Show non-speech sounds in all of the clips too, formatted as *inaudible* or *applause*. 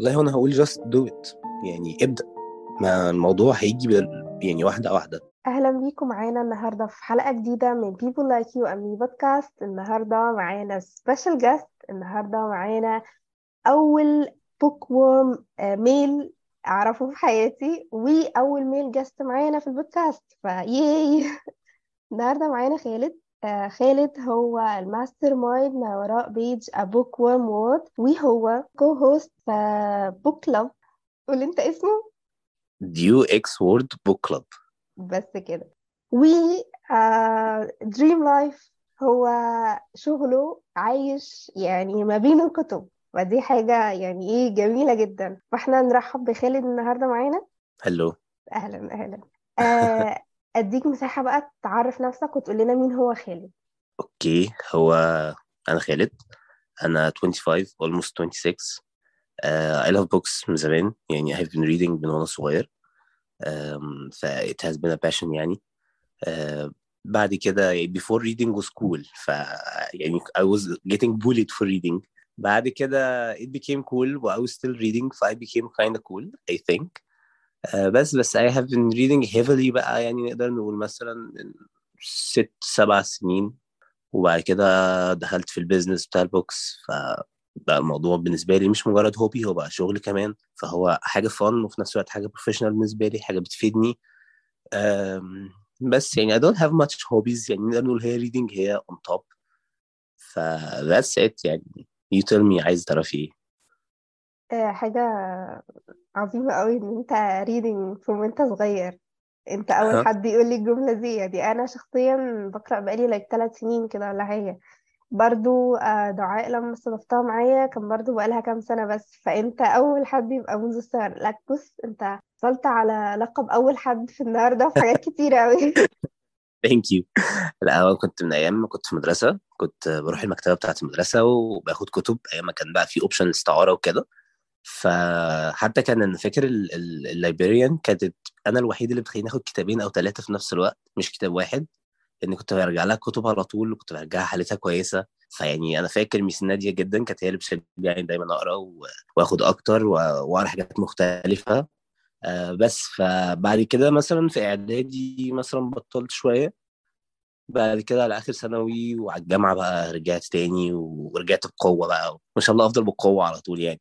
والله أنا هقول just do it. يعني ابدأ. ما الموضوع هيجي بال- يعني واحدة واحدة. أهلا بيكم معانا النهاردة في حلقة جديدة من Like You and Me بودكاست النهاردة معانا special guest النهاردة معانا أول bookworm male أعرفه في حياتي وأول male guest معانا في البودكاست. ف yay! *laughs* النهاردة معانا خالد. آه، خالد هو ال mastermind ما وراء page A Bookworm World وهو co-host في book club قول انت اسمه. ديو إكس وورد book club بس كده. و dream life هو شغله عايش يعني ما بين الكتب. ودي حاجة يعني إيه جميلة جدا. فإحنا نرحب بخالد النهاردة معانا. hello أهلا أهلا. آه، اديك مساحة بقى تعرف نفسك وتقول لنا مين هو خالد okay هو أنا خالد أنا 25 almost 26 uh, I love books من زمان يعني I've been reading من وأنا صغير um, ف it has been a passion يعني uh, بعد كده يعني before reading was cool ف يعني I was getting bullied for reading بعد كده it became cool و I was still reading ف I became kind of cool I think uh, بس بس I have been reading heavily بقى يعني نقدر نقول مثلا ست سبع سنين. وبعد كده دخلت في ال business بتاع ال books فبقى الموضوع بالنسبة لي مش مجرد hobby هو بقى شغل كمان. فهو حاجة fun وفي نفس الوقت حاجة professional بالنسبة لي حاجة بتفيدني. بس يعني I don't have much hobbies يعني نقدر نقول هي reading هي on top. ف that's it يعني. You tell me عايز تعرفي إيه. آه، حاجة عظيمة قوي إن أنت reading from وأنت صغير. أنت أول ها حد يقول لي الجملة دي. دي أنا شخصيا بقرأ بقالي like ثلاث سنين كده ولا حاجة. برضو آه، دعاء لما استضفتها معايا كان برضو بقالها كام سنة بس. فأنت أول حد يبقى منذ الصغر لك بص أنت وصلت على لقب أول حد في النهاردة في حاجات كتيرة قوي *laughs* thank you. لا هو كنت من أيام ما كنت في مدرسة. كنت بروح المكتبة بتاعت المدرسة وباخد كتب أيام ما كان بقى في option استعارة وكده. فحتى كان أنا فاكر ال librarian كانت أنا الوحيد اللي بتخليني اخد كتابين أو ثلاثة في نفس الوقت مش كتاب واحد لأن كنت برجع لها كتب على طول وكنت برجعها حالتها كويسة. فيعني أنا فاكر Miss نادية جدا كانت هي اللي بتشجعني دايما أقرأ وآخد أكتر وأقرأ حاجات مختلفة. آه، بس فبعد كده مثلا في إعدادي مثلا بطلت شوية. بعد كده على آخر ثانوي وعلى الجامعة بقى رجعت تاني ورجعت بقوة بقى ما شاء الله أفضل بقوه على طول يعني.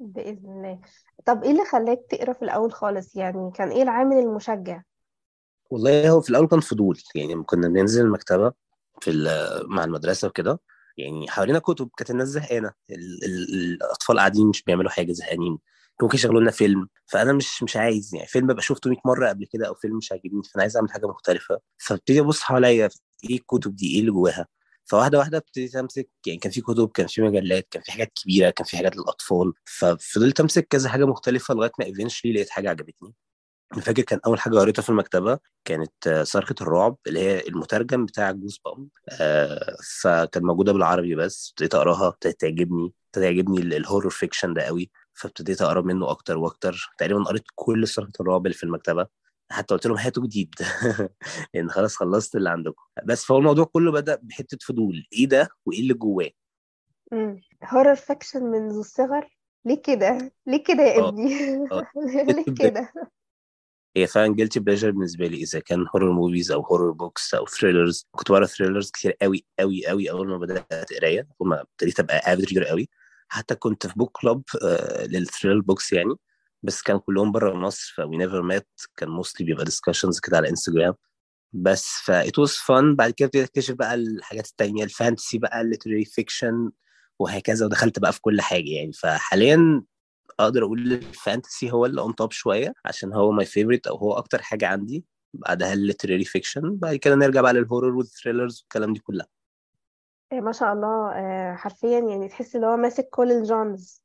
بإذن الله. طب إيه اللي خلاك تقرأ في الأول خالص؟ يعني كان إيه العامل المشجع؟ والله هو في الأول كان فضول. يعني كنا بننزل المكتبة في مع المدرسة وكده يعني حوالينا كتب كانت الناس زهقانة. ال- ال- الأطفال قاعدين مش بيعملوا حاجة زهقانين. ممكن يشغلوا لنا فيلم. فأنا مش مش عايز يعني فيلم أبقى شفته 100 مرة قبل كده أو فيلم مش عاجبني فأنا عايز أعمل حاجة مختلفة. فابتدي أبص حواليا إيه الكتب دي؟ إيه اللي جواها؟ فواحدة واحدة ابتديت أمسك يعني كان في كتب كان في مجلات كان في حاجات كبيرة كان في حاجات للأطفال ففضلت أمسك كذا حاجة مختلفة لغاية ما ايفينشلي لقيت حاجة عجبتني. أنا فاكر كان أول حاجة قريتها في المكتبة كانت آه، صرخة الرعب اللي هي المترجم بتاع Goosebumps آه فكانت موجودة بالعربي بس ابتديت أقراها ابتدت تعجبني ال- ال horror fiction ده قوي. فابتديت أقرأ منه أكتر وأكتر. تقريبا قريت كل صرخة الرعب اللي في المكتبة. حتى قلت لهم هاتوا جديد لأن خلاص خلصت اللي عندكم. بس فهو الموضوع كله بدأ بحتة فضول. إيه ده؟ وإيه اللي جواه؟ horror fiction منذ الصغر؟ ليه كده؟ ليه كده يا آه. ابني؟ آه. *laughs* ليه *laughs* كده؟ هي فعلا guilty pleasure بالنسبة لي إذا كان horror movies أو horror books أو thrillers كنت بقرا thrillers كتير قوي قوي قوي أول ما بدأت قراية. اول ما ابتديت أبقى avid reader قوي. حتى كنت في book club لل thriller books يعني. بس كان كلهم بره مصر ف we never met كان mostly بيبقى discussions كده على انستجرام بس ف it was fun. بعد كده ابتديت أكتشف بقى الحاجات التانية ال fantasy بقى ال literary fiction وهكذا ودخلت بقى في كل حاجة يعني. فحاليا أقدر أقول ال fantasy هو اللي on top شوية عشان هو my favorite أو هو أكتر حاجة عندي. بعدها ال literary fiction بعد كده نرجع بقى لل horror وال thrillers والكلام دي كلها. إيه ما شاء الله. آه، حرفيا يعني تحس إن هو ماسك كل ال genres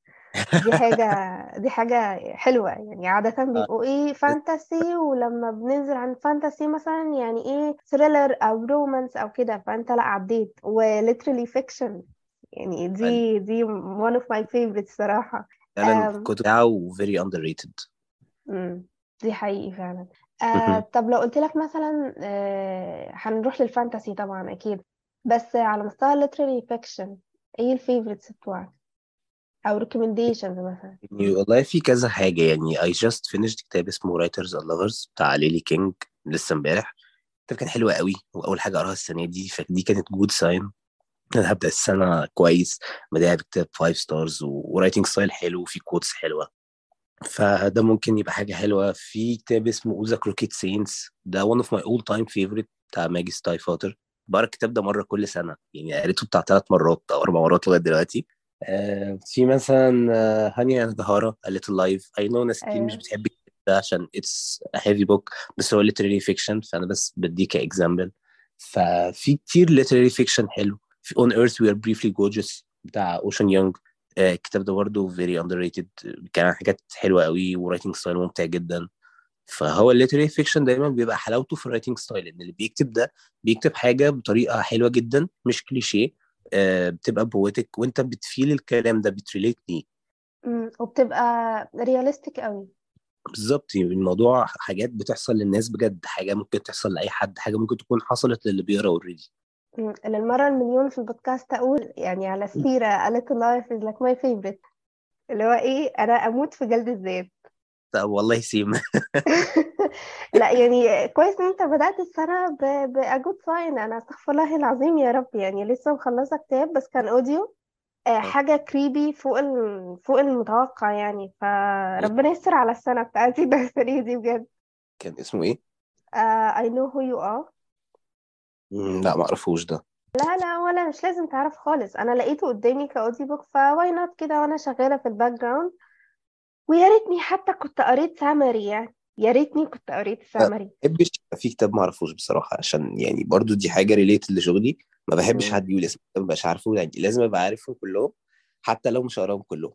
دي حاجة *laughs* دي حاجة حلوة يعني عادة آه، بيبقوا إيه fantasy ولما بننزل عن fantasy مثلا يعني إيه thriller أو romance أو كده فأنت لأ عديت و literary fiction يعني دي دي one of my favorites صراحة. فعلا الكتب بتاعه very underrated. مم، دي حقيقي فعلا. آه طب لو قلت لك مثلا آه هنروح لل fantasy طبعا أكيد بس على مستوى ال literary fiction إيه ال favorites بتوعك؟ أو recommendations مثلا. يعني والله في كذا حاجة. يعني I just finished كتاب اسمه Writers and Lovers بتاع ليلي كينج لسه امبارح. الكتاب كان حلو قوي وأول حاجة أقراها السنة دي. فدي كانت good sign أنا هبدأ السنة كويس بدأ بكتاب 5 stars و writing style حلو وفي quotes حلوة. فده ممكن يبقى حاجة حلوة. في كتاب اسمه All the Crooked Saints ده one of my all time favorite بتاع Maggie Stiefvater بقرأ الكتاب ده مرة كل سنة. يعني قريته بتاع ثلاث مرات أو أربع مرات لغاية دلوقتي. في مثلا آه Hanya Yanagihara A Little Life I know ناس كتير مش أيوه. بتحب ده عشان it's a heavy book بس هو literary fiction فأنا بس بديه ك example ففي كتير literary fiction حلو. في On Earth We Are Briefly Gorgeous بتاع أوشن فونج آه، الكتاب ده برضه very underrated. كان عن حاجات حلوة قوي و writing style ممتع جدا. فهو ال literary fiction دايما بيبقى حلاوته في ال writing style إن اللي بيكتب ده بيكتب حاجة بطريقة حلوة جدا مش كليشيه آه، بتبقى poetic وانت بت feel الكلام ده بت relate ليه. وبتبقى realistic قوي. بالظبط يعني الموضوع حاجات بتحصل للناس بجد حاجة ممكن تحصل لأي حد حاجة ممكن تكون حصلت للي بيقرأ already أمم، للمرة المليون في البودكاست أقول يعني على السيرة A Little Life is like my favorite. اللي هو إيه أنا أموت في جلد الذات طب والله same *laughs* لا يعني كويس إن أنت بدأت السنة ب ب a good sign. أنا أستغفر الله العظيم يا رب. يعني لسه مخلصة كتاب بس كان audio آه، حاجة creepy فوق ال... فوق المتوقع يعني. فربنا يستر على السنة بتاعتي *laughs* السنة دي بجد. كان اسمه إيه؟ آه I know who you are. مم، لا ما أعرفوش ده. لا لا ولا مش لازم تعرف خالص. أنا لقيته قدامي ك audio book ف why not كده وأنا شغالة في ال background ويا ريتني حتى كنت قريت summary يعني. يا ريتني كنت قريت ما summary بحبش يبقى في كتاب ما اعرفوش بصراحة عشان يعني برضو دي حاجة related لشغلي. ما بحبش. حد يقول اسم ما بقاش عارفه. يعني لازم أبقى عارفهم كلهم حتى لو مش هقراهم كلهم.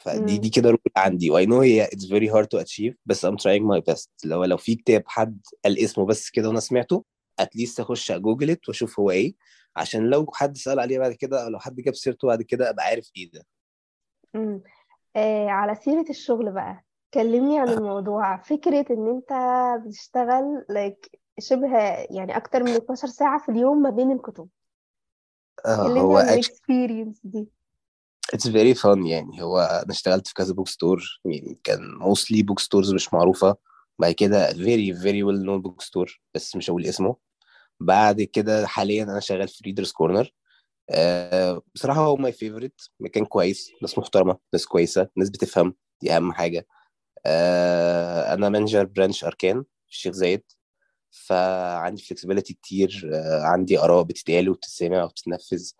فدي مم. دي كده rule عندي. و I know هي it's very hard to achieve بس I'm trying my best. لو لو في كتاب حد قال اسمه بس كده وأنا سمعته at least أخش أ Google it وأشوف هو إيه. عشان لو حد سأل عليه بعد كده أو لو حد جاب سيرته بعد كده أبقى عارف إيه ده. مم. آه على سيرة الشغل بقى. كلمني عن الموضوع. فكرة إن أنت بتشتغل like شبه يعني أكتر من 12 ساعة في اليوم ما بين الكتب. آه كلمني هو عن actually ال experience دي. It's very فun يعني. هو أنا اشتغلت في كذا book store يعني كان mostly book stores مش معروفة. بعد كده very very well known book store بس مش هقول اسمه. بعد كده حاليا أنا شغال في ريدرز كورنر آه بصراحة هو my favorite مكان كويس ناس محترمة ناس كويسة ناس بتفهم دي أهم حاجة. آه أنا manager branch أركان في الشيخ زايد. فعندي flexibility كتير آه عندي آراء بتتقال وبتتسمع وبتتنفذ.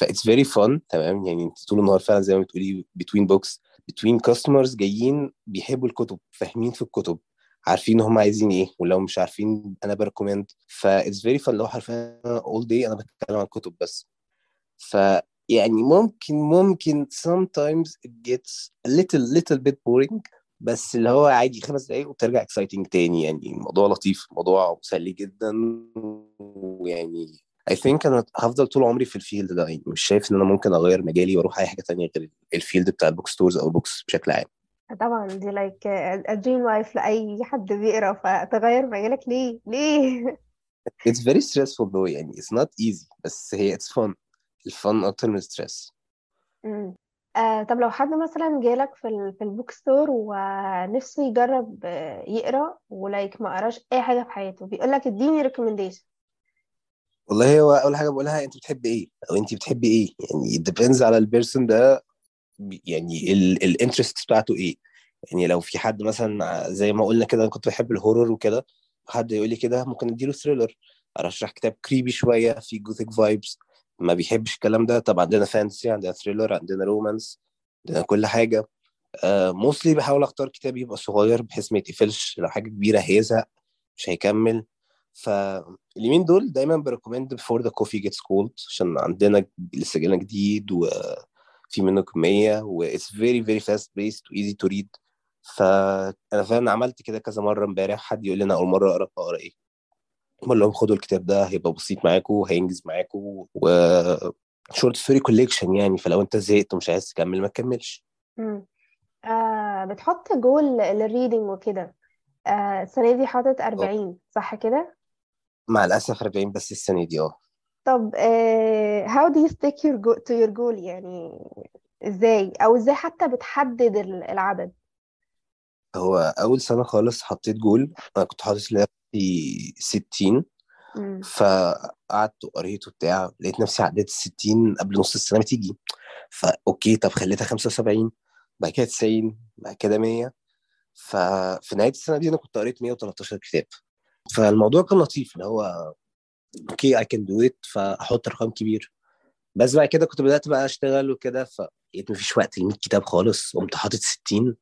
ف it's very فun تمام؟ يعني انت طول النهار فعلا زي ما بتقولي between books between customers جايين بيحبوا الكتب فاهمين في الكتب. عارفين هم عايزين إيه ولو مش عارفين أنا ب recommend ف it's very fun لو حرفيا all day أنا بتكلم عن كتب بس. ف يعني ممكن ممكن sometimes it gets a little little bit boring بس اللي هو عادي خمس دقايق وبترجع exciting تاني. يعني الموضوع لطيف الموضوع مسلي جدا ويعني I think أنا هفضل طول عمري في ال field ده. يعني مش شايف إن أنا ممكن أغير مجالي وأروح أي حاجة تانية غير ال field بتاع ال book stores أو ال books بشكل عام. طبعا دي like a dream life لأي حد بيقرأ فتغير مجالك ليه؟ ليه؟ It's very stressful though يعني it's not easy بس هي it's fun. ال fun أكتر من ال stress مم. آه طب لو حد مثلا جالك في ال في ال book store ونفسه يجرب يقرأ و like ما قراش أي حاجة في حياته بيقول لك اديني recommendation والله هو أول حاجة بقولها أنت بتحب إيه؟ أو أنت بتحبي إيه؟ يعني depends على ال person ده يعني ال interest بتاعته إيه؟ يعني لو في حد مثلا زي ما قلنا كده أنا كنت بحب ال horror وكده حد يقول لي كده ممكن أديله thriller أرشح كتاب creepy شوية في gothic vibes ما بيحبش الكلام ده. طب عندنا fantasy عندنا thriller عندنا romance عندنا كل حاجة. mostly بحاول أختار كتاب يبقى صغير بحيث ما يتقفلش. لو حاجة كبيرة هيزهق مش هيكمل. فاليومين دول دايما ب recommend Before the Coffee Gets Cold عشان عندنا لسه جانا جديد وفي منه كمية و it's very very fast paced و easy to read. فانا فعلا عملت كده كذا مرة امبارح حد يقول لي أنا أول مرة أقرأ أقرأ إيه؟ بقول لهم خدوا الكتاب ده هيبقى بسيط معاكم هينجز معاكم و short story collection يعني فلو أنت زهقت ومش عايز تكمل ما تكملش. آه بتحط جول لل reading وكده. آه السنة دي حاطط 40 صح كده؟ مع الأسف 40 بس السنة دي آه. طب آه how do you stick your go- to your goal يعني؟ إزاي؟ أو إزاي حتى بتحدد ال- العدد؟ هو أول سنة خالص حطيت جول. أنا كنت حاطط لنفسي 60 مم. فقعدت وقريت وبتاع. لقيت نفسي عديت ال 60 قبل نص السنة ما تيجي. ف okay طب خليتها 75 بعد كده 90 بعد كده 100 ففي نهاية السنة دي أنا كنت قريت 113 كتاب. فالموضوع كان لطيف. اللي هو okay I can do it فأحط رقم كبير. بس بعد كده كنت بدأت بقى أشتغل وكده. فلقيت مفيش وقت ل 100 كتاب خالص. قمت حاطط 60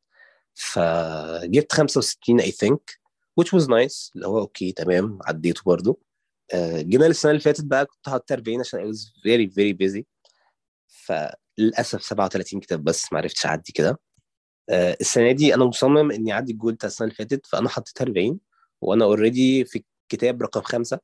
فجبت 65 I think which was nice. اللي هو okay تمام عديته برضو. آه، جينا السنة اللي فاتت بقى كنت حاطط 40 عشان I was very very busy. فللأسف 37 كتاب بس ما عرفتش أعدي كده. آه، السنة دي أنا مصمم إني أعدي الجول بتاع السنة اللي فاتت فأنا حطيت 40 وأنا already في الكتاب رقم خمسة.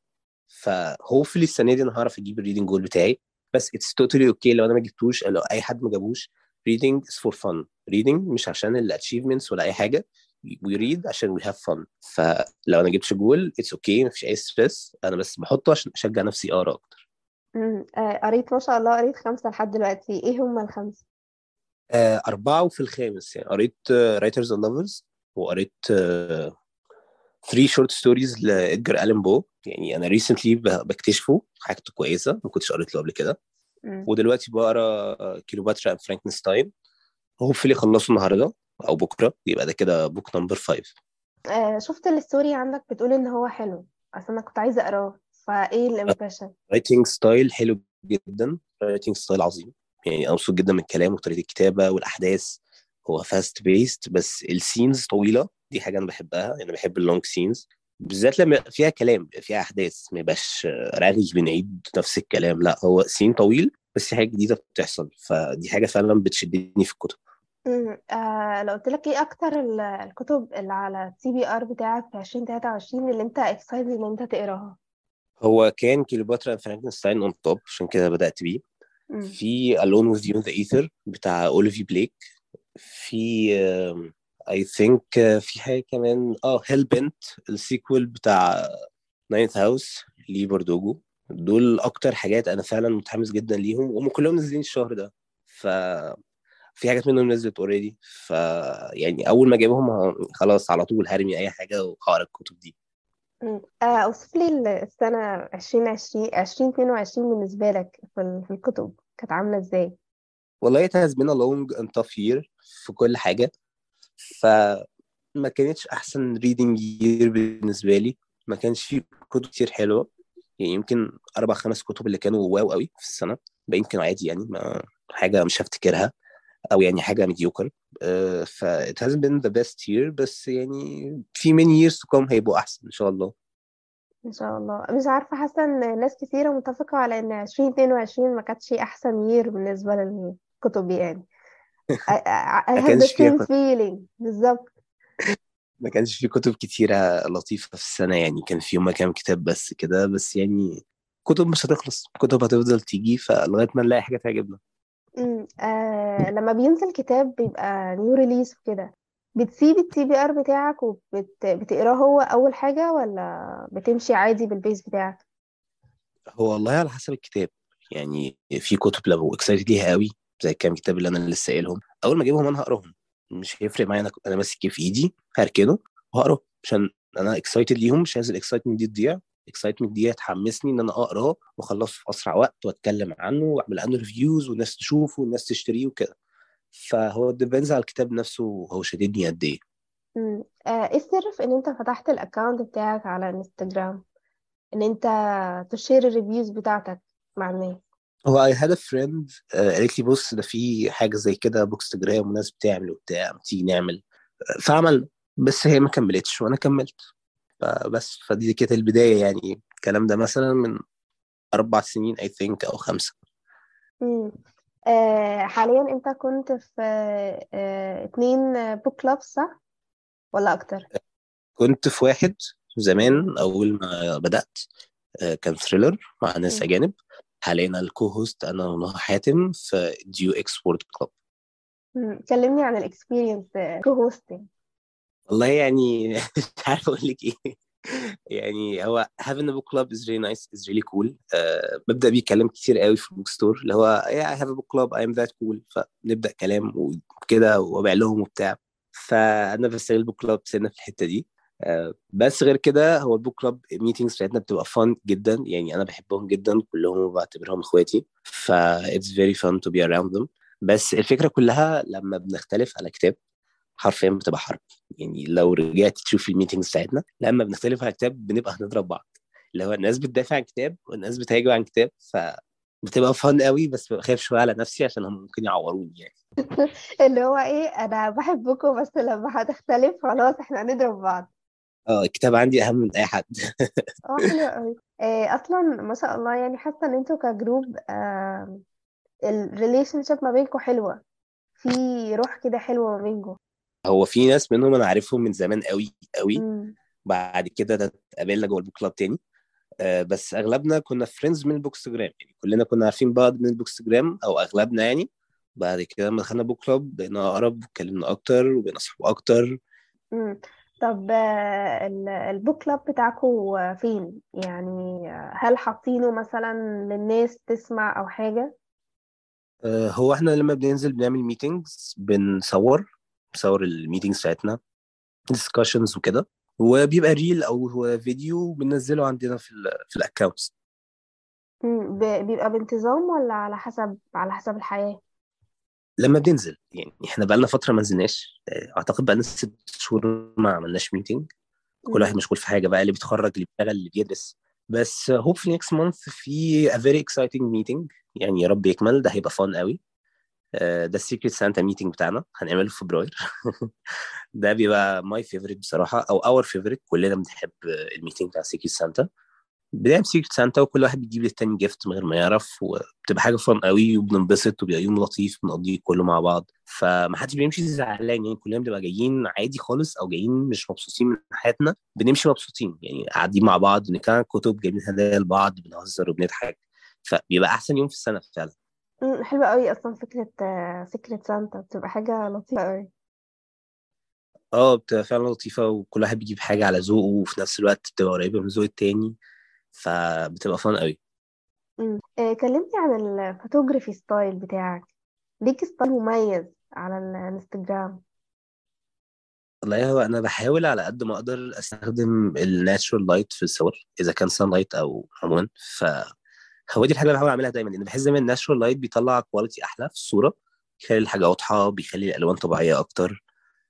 ف hopefully السنة دي أنا هعرف أجيب ال reading goal بتاعي. بس it's totally okay لو أنا ما جبتوش لو أي حد ما جابوش reading is for fun. Reading مش عشان ال achievements ولا أي حاجة. We read عشان we have fun. فلو أنا جبتش goal it's okay مفيش أي stress أنا بس بحطه عشان أشجع نفسي اقرا أكتر. مم. آه، قريت ما شاء الله قريت خمسة لحد دلوقتي. إيه هما الخمسة؟ آه، أربعة وفي الخامس يعني. قريت Writers and Lovers وقريت 3 short stories لإدجار ألين بو. يعني أنا recently بكتشفه. حاجته كويسة. ما كنتش قريت له قبل كده. ودلوقتي بقرأ Cleopatra and Frankenstein hopefully خلصه النهارده أو بكرة. يبقى ده كده book number 5 آه، شفت ال story عندك بتقول إن هو حلو. أصل أنا كنت عايزة أقراه. فإيه ال impression writing style حلو جدا. writing style عظيم. يعني أنا مبسوط جدا من الكلام وطريقة الكتابة والأحداث. هو fast paced بس ال scenes طويلة. دي حاجة أنا بحبها. أنا بحب ال long scenes بالذات لما فيها كلام فيها أحداث. ما يبقاش رغي بنعيد نفس الكلام. لا هو scene طويل بس حاجة جديدة بتحصل. فدي حاجة فعلا بتشدني في الكتب. مم. آه لو قلت لك إيه أكتر ال- الكتب اللي على ال TBR بتاعك في 2023 اللي انت excited ان انت تقراها؟ هو كان Cleopatra Frankenstein on top عشان كده بدأت بيه. في Alone with You in the Ether بتاع Olivie Blake في I think في حاجة كمان آه Hell Bent ال sequel بتاع Ninth House Leigh Bardugo دول أكتر حاجات أنا فعلا متحمس جدا ليهم وهم كلهم نازلين الشهر ده. ف في حاجات منهم نزلت already ف يعني أول ما أجيبهم ه- خلاص على طول هرمي أي حاجة وهقرا الكتب دي. آه أوصف لي ال- السنة 2020 2022 بالنسبة لك في ال- في الكتب كانت عاملة إزاي؟ والله it has been a long and tough year في كل حاجة فما كانتش أحسن reading year بالنسبة لي. ما كانش فيه كتب كتير حلوة. يعني يمكن أربع خمس كتب اللي كانوا واو قوي في السنة باقيين كانوا عادي يعني ما حاجة مش هفتكرها. أو يعني حاجة mediocre. uh, ف it hasn't been the best year بس يعني في many years to come هيبقوا أحسن إن شاء الله. إن شاء الله. مش عارفة حاسة إن ناس كثيرة متفقة على إن 2022 ما كانتش أحسن يير بالنسبة للكتب يعني. *laughs* I, have the same feeling. بالظبط. ما كانش في كتب كتيرة لطيفة في السنة يعني. كان في هما كام كتاب بس كده بس يعني كتب مش هتخلص. كتب هتفضل تيجي فلغاية ما نلاقي حاجة تعجبنا. امم لما بينزل كتاب بيبقى new release وكده. بتسيب ال TBR بتاعك وبتقراه هو أول حاجة ولا بتمشي عادي بال pace بتاعك؟ هو والله على حسب الكتاب. يعني في كتب لو excited ليها قوي زي الكام كتاب اللي أنا لسه قايلهم. أول ما أجيبهم أنا هقراهم. مش هيفرق معايا أنا أنا ماسك في إيدي هركنه وهقراه. عشان أنا excited ليهم مش عايز ال excitement دي تضيع. ال excitement دي هتحمسني إن أنا أقراه وأخلصه في أسرع وقت وأتكلم عنه وأعمل عنه reviews والناس تشوفه والناس تشتريه وكده. فهو depends على الكتاب نفسه هو شاددني قد إيه. آه إيه السر في إن أنت فتحت ال account بتاعك على انستجرام إن أنت ت share ال reviews بتاعتك مع الناس؟ هو I had a friend آه، قالت لي بص ده في حاجة زي كده bookstagram وناس بتعمل وبتاع تيجي نعمل. فعملنا بس هي ما كملتش وأنا كملت. فبس فدي كانت البداية يعني. الكلام ده مثلا من أربع سنين I think أو خمسة. امم آه حاليا أنت كنت في آه اتنين book clubs صح؟ ولا أكتر؟ كنت في واحد. زمان أول ما بدأت آه، كان thriller مع ناس مم. أجانب. حاليا ال co-host أنا ونهى حاتم في ديو إكس وورد club. كلمني عن ال experience co-hosting والله يعني *laughs* مش عارف أقول لك إيه. يعني هو having a book club is really nice is really cool. uh, ببدأ بيه كلام كتير قوي في ال bookstore اللي هو yeah I have a book club I am that cool. فنبدأ كلام وكده وأبيع لهم وبتاع. فأنا بستغل ال book club سنة في الحتة دي. uh, بس غير كده هو ال book club meetings بتاعتنا بتبقى fun جدا. يعني أنا بحبهم جدا كلهم وبعتبرهم إخواتي. ف it's very fun to be around them. بس الفكرة كلها لما بنختلف على كتاب حرفيا بتبقى حرب. يعني لو رجعت تشوف ال meetings بتاعتنا لما بنختلف على كتاب بنبقى هنضرب بعض. اللي هو الناس بتدافع عن كتاب والناس بتهاجم عن كتاب ف بتبقى fun قوي بس ببقى خايف شوية على نفسي عشان هم ممكن يعوروني يعني. *laughs* اللي هو إيه أنا بحبكم بس لما هتختلف خلاص إحنا هنضرب بعض. آه الكتاب عندي أهم من أي حد. *laughs* آه حلو قوي. إيه أصلا ما شاء الله يعني حاسة إن أنتوا ك group آه ال relationship ما بينكم حلوة. في روح كده حلوة ما بينكم. هو في ناس منهم أنا عارفهم من زمان قوي قوي مم. بعد كده اتقابلنا جوه ال book club تاني. آه، بس أغلبنا كنا friends من ال bookstagram يعني كلنا كنا عارفين بعض من ال bookstagram أو أغلبنا يعني. بعد كده لما دخلنا book club بقينا أقرب واتكلمنا أكتر وبقينا أصحاب أكتر. مم. طب آه، ال- ال book club بتاعكم فين؟ يعني هل حاطينه مثلا للناس تسمع أو حاجة؟ آه، هو إحنا لما بننزل بنعمل meetings بنصور. بنصور ال meetings بتاعتنا discussions وكده. وبيبقى reel أو هو فيديو بننزله عندنا في ال في ال accounts بيبقى بانتظام ولا على حسب على حسب الحياة؟ لما بننزل يعني إحنا بقالنا فترة ما نزلناش. آه، أعتقد بقالنا ست شهور ما عملناش meeting كل. واحد مشغول في حاجة بقى اللي بيتخرج اللي بيشتغل اللي بيدرس. بس hopefully next month في a very exciting meeting. يعني يا رب يكمل ده هيبقى fun قوي. ده ال secret santa meeting بتاعنا هنعمله في فبراير. *laughs* ده بيبقى my favorite بصراحة أو our favorite كلنا بنحب ال meeting بتاع secret santa بنعمل secret santa وكل واحد بيجيب للتاني gift من غير ما يعرف وبتبقى حاجة fun قوي وبننبسط وبيبقى يوم لطيف بنقضيه كله مع بعض. فمحدش بيمشي زعلان يعني كلنا بنبقى جايين عادي خالص أو جايين مش مبسوطين من حياتنا بنمشي مبسوطين. يعني قاعدين مع بعض بنتكلم كتب جايبين هدايا لبعض بنهزر وبنضحك. فبيبقى أحسن يوم في السنة فعلا. قوي أصلا فكرة آه، فكرة سانتا. بتبقى حاجة لطيفة قوي آه بتبقى فعلا لطيفة وكل واحد بيجيب حاجة على ذوقه وفي نفس الوقت بتبقى قريبة من ذوق التاني. فبتبقى fun قوي مم. آه، كلمني عن ال photography style بتاعك. ليك style مميز على الانستجرام والله هو أنا بحاول على قد ما أقدر أستخدم ال natural light في الصور إذا كان sunlight أو عموما. فهو دي الحاجة اللي بحاول أعملها دايما لأن بحس دايما ال natural light بيطلع quality أحلى في الصورة بيخلي الحاجة واضحة بيخلي الألوان طبيعية أكتر.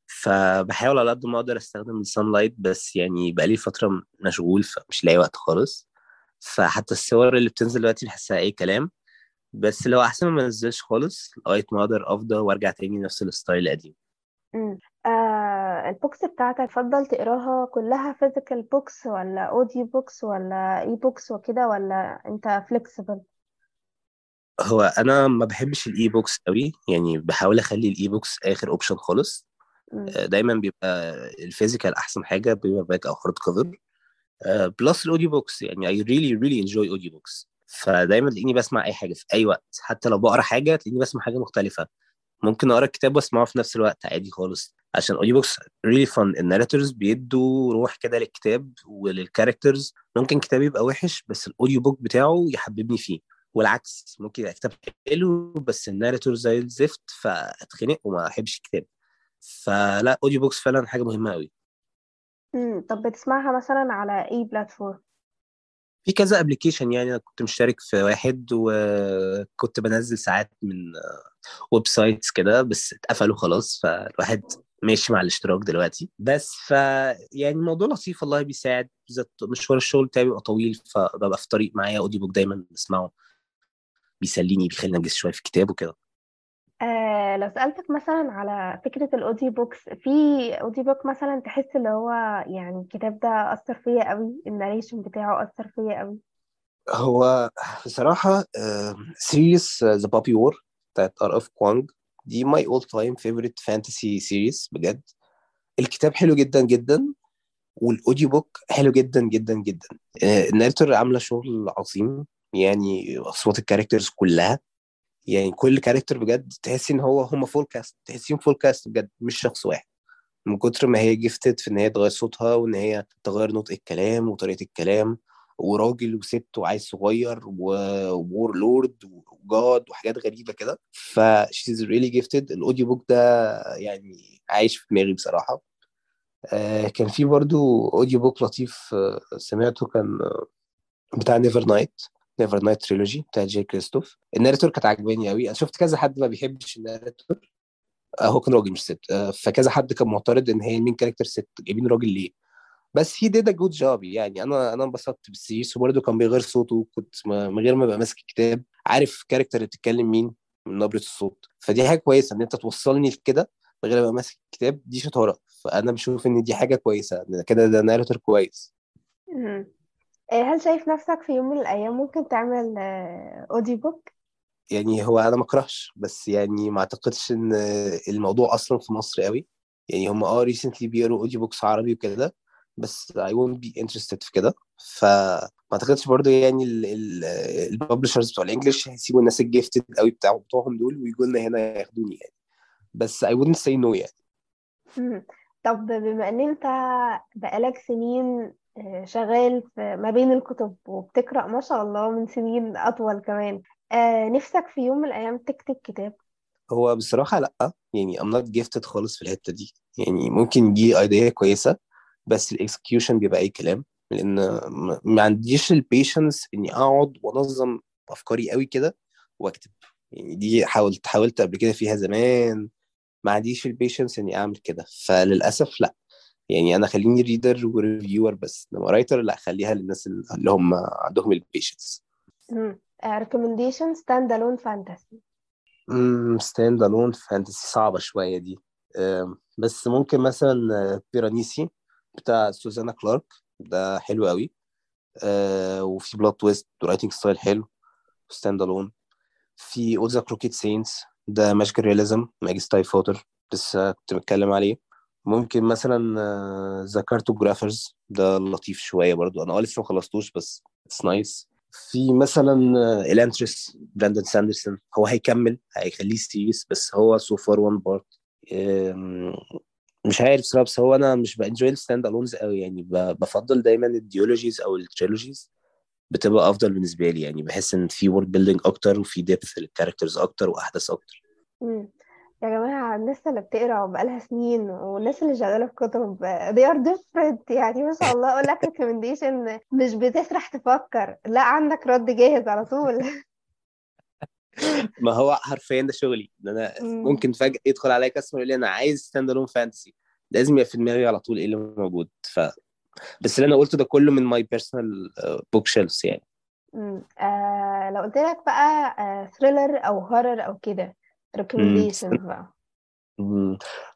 فبحاول على قد ما أقدر أستخدم ال sunlight بس يعني بقالي فترة مشغول فمش لاقي وقت خالص. فحتى الصور اللي بتنزل دلوقتي بحسها أي كلام بس لو أحسن ما انزلش خالص لغاية ما أقدر أفضى وأرجع تاني نفس ال style القديم. مم. آه ال books بتاعتك تفضل تقراها كلها physical books ولا audio books ولا e-books وكده ولا انت flexible هو أنا ما بحبش ال e-books قوي يعني بحاول أخلي ال e-books آخر option خالص. آه، دايما بيبقى ال physical أحسن حاجة بيبقى paperback أو hard cover plus ال audio books يعني I really really enjoy audio books. فدايما تلاقيني بسمع أي حاجة في أي وقت. حتى لو بقرأ حاجة تلاقيني بسمع حاجة مختلفة. ممكن أقرأ الكتاب وأسمعه في نفس الوقت عادي خالص. عشان audio books really fun. ال narrators بيدوا روح كده للكتاب ولل characters ممكن كتاب يبقى وحش بس ال audio book بتاعه يحببني فيه. والعكس ممكن يبقى كتاب حلو بس ال narrator زي الزفت فأتخنق وما أحبش الكتاب. فلا audio books فعلا حاجة مهمة قوي. طب بتسمعها مثلا على أي platform في كذا application يعني أنا كنت مشترك في واحد وكنت بنزل ساعات من websites كده بس اتقفلوا خلاص فالواحد ماشي مع الاشتراك دلوقتي. بس ف يعني الموضوع لطيف والله بيساعد بالذات مشوار الشغل بتاعي بيبقى طويل فببقى في طريق معايا audio book دايما بسمعه بيسليني بيخليني انجز شوية في الكتاب وكده. آه لو سألتك مثلا على فكرة ال audio books في audio book مثلا تحس اللي هو يعني الكتاب ده أثر فيا قوي ال narration بتاعه أثر فيا قوي؟ هو بصراحة series The Poppy War بتاعت R.F. Kuang دي my all time favorite fantasy series بجد. الكتاب حلو جدا جدا وال audio book حلو جدا جدا جدا. آه، ال narrator عاملة شغل عظيم يعني أصوات ال characters كلها. يعني كل character بجد تحسي إن هو هم full cast تحسيهم full cast بجد مش شخص واحد. من كتر ما هي gifted في إن هي تغير صوتها وإن هي تغير نطق الكلام وطريقة الكلام وراجل وست وعيل صغير و war lord وجاد وحاجات غريبة كده ف she's really gifted. ال audio book ده يعني عايش في دماغي بصراحة. آه كان في برضو audio book لطيف آه سمعته كان آه بتاع Nevernight Nevernight trilogy بتاع Jay Kristoff ال narrator كانت عجباني قوي أنا شفت كذا حد ما بيحبش ال narrator. آه هو كان راجل مش ست. آه فكذا حد كان معترض إن هي ال main character ست. جايبين راجل ليه؟ بس هي did a good job يعني. أنا أنا انبسطت بال series. وبرده كان بيغير صوته. كنت من غير ما أبقى ماسك الكتاب. عارف character اللي بتتكلم مين؟ من نبرة الصوت. فدي حاجة كويسة إن أنت توصلني لكده من غير ما أبقى ماسك الكتاب. دي شطارة. فأنا بشوف إن دي حاجة كويسة. كده ده narrator كويس. هل شايف نفسك في يوم من الأيام ممكن تعمل audio book؟ يعني هو أنا ما اكرهش بس يعني ما أعتقدش إن الموضوع أصلا في مصر قوي. يعني هم آه recently بيقروا audio books عربي وكده بس I won't be interested في كده. فما أعتقدش برضو يعني ال publishers بتوع ال English هيسيبوا الناس ال gifted قوي بتاع بتوعهم دول ويجوا لنا هنا ياخدوني يعني. بس I wouldn't say no يعني. طب بما إن أنت بقالك سنين شغال في ما بين الكتب وبتقرأ ما شاء الله من سنين أطول كمان. آه نفسك في يوم من الأيام تكتب كتاب؟ هو بصراحة لأ يعني I'm not gifted خالص في الحتة دي. يعني ممكن يجي idea كويسة بس ال execution بيبقى أي كلام لأن ما عنديش ال patience إني أقعد وأنظم أفكاري قوي كده وأكتب. يعني دي حاولت حاولت قبل كده فيها زمان ما عنديش ال patience إني أعمل كده. فللأسف لأ. يعني أنا خليني reader و reviewer بس إنما writer لا خليها للناس اللي هم عندهم ال patience ريكومنديشن ستاند الون فانتسي ستاند الون فانتسي صعبة شوية دي. بس ممكن مثلا بيرانيسي بتاع سوزانا كلارك ده حلو قوي. آه وفي بلاد تويست ورايتنج ستايل حلو ستاند الون في اول ذا كروكيت سينس ده ماجيكال رياليزم ماجي ستاي فوتر لسه كنت بتكلم عليه. ممكن مثلا ذا كارتوجرافرز ده لطيف شوية برضو. أنا آه لسه ما خلصتوش بس اتس نايس في مثلا Elantris براندن ساندرسون هو هيكمل هيخليه series بس هو so far one part مش عارف صراحة بس هو أنا مش ب enjoy ال stand alones قوي يعني. بفضل دايما ال duologies أو ال trilogies بتبقى أفضل بالنسبة لي يعني. بحس إن في world building أكتر وفي depth لل characters أكتر وأحداث أكتر. يا جماعة الناس اللي بتقرأ بقالها سنين والناس اللي شغالة في كتب they are different. يعني ما شاء الله أقول لك recommendation مش بتسرح تفكر. لا عندك رد جاهز على طول. ما هو حرفيا ده شغلي إن أنا *laughs* ممكن فجأة يدخل عليا customer يقول لي أنا عايز stand alone fantasy لازم يبقى في دماغي على طول إيه اللي موجود. ف بس اللي أنا قلته ده كله من my personal book shelves يعني. امم آه لو قلت لك بقى thriller أو horror أو كده بقى.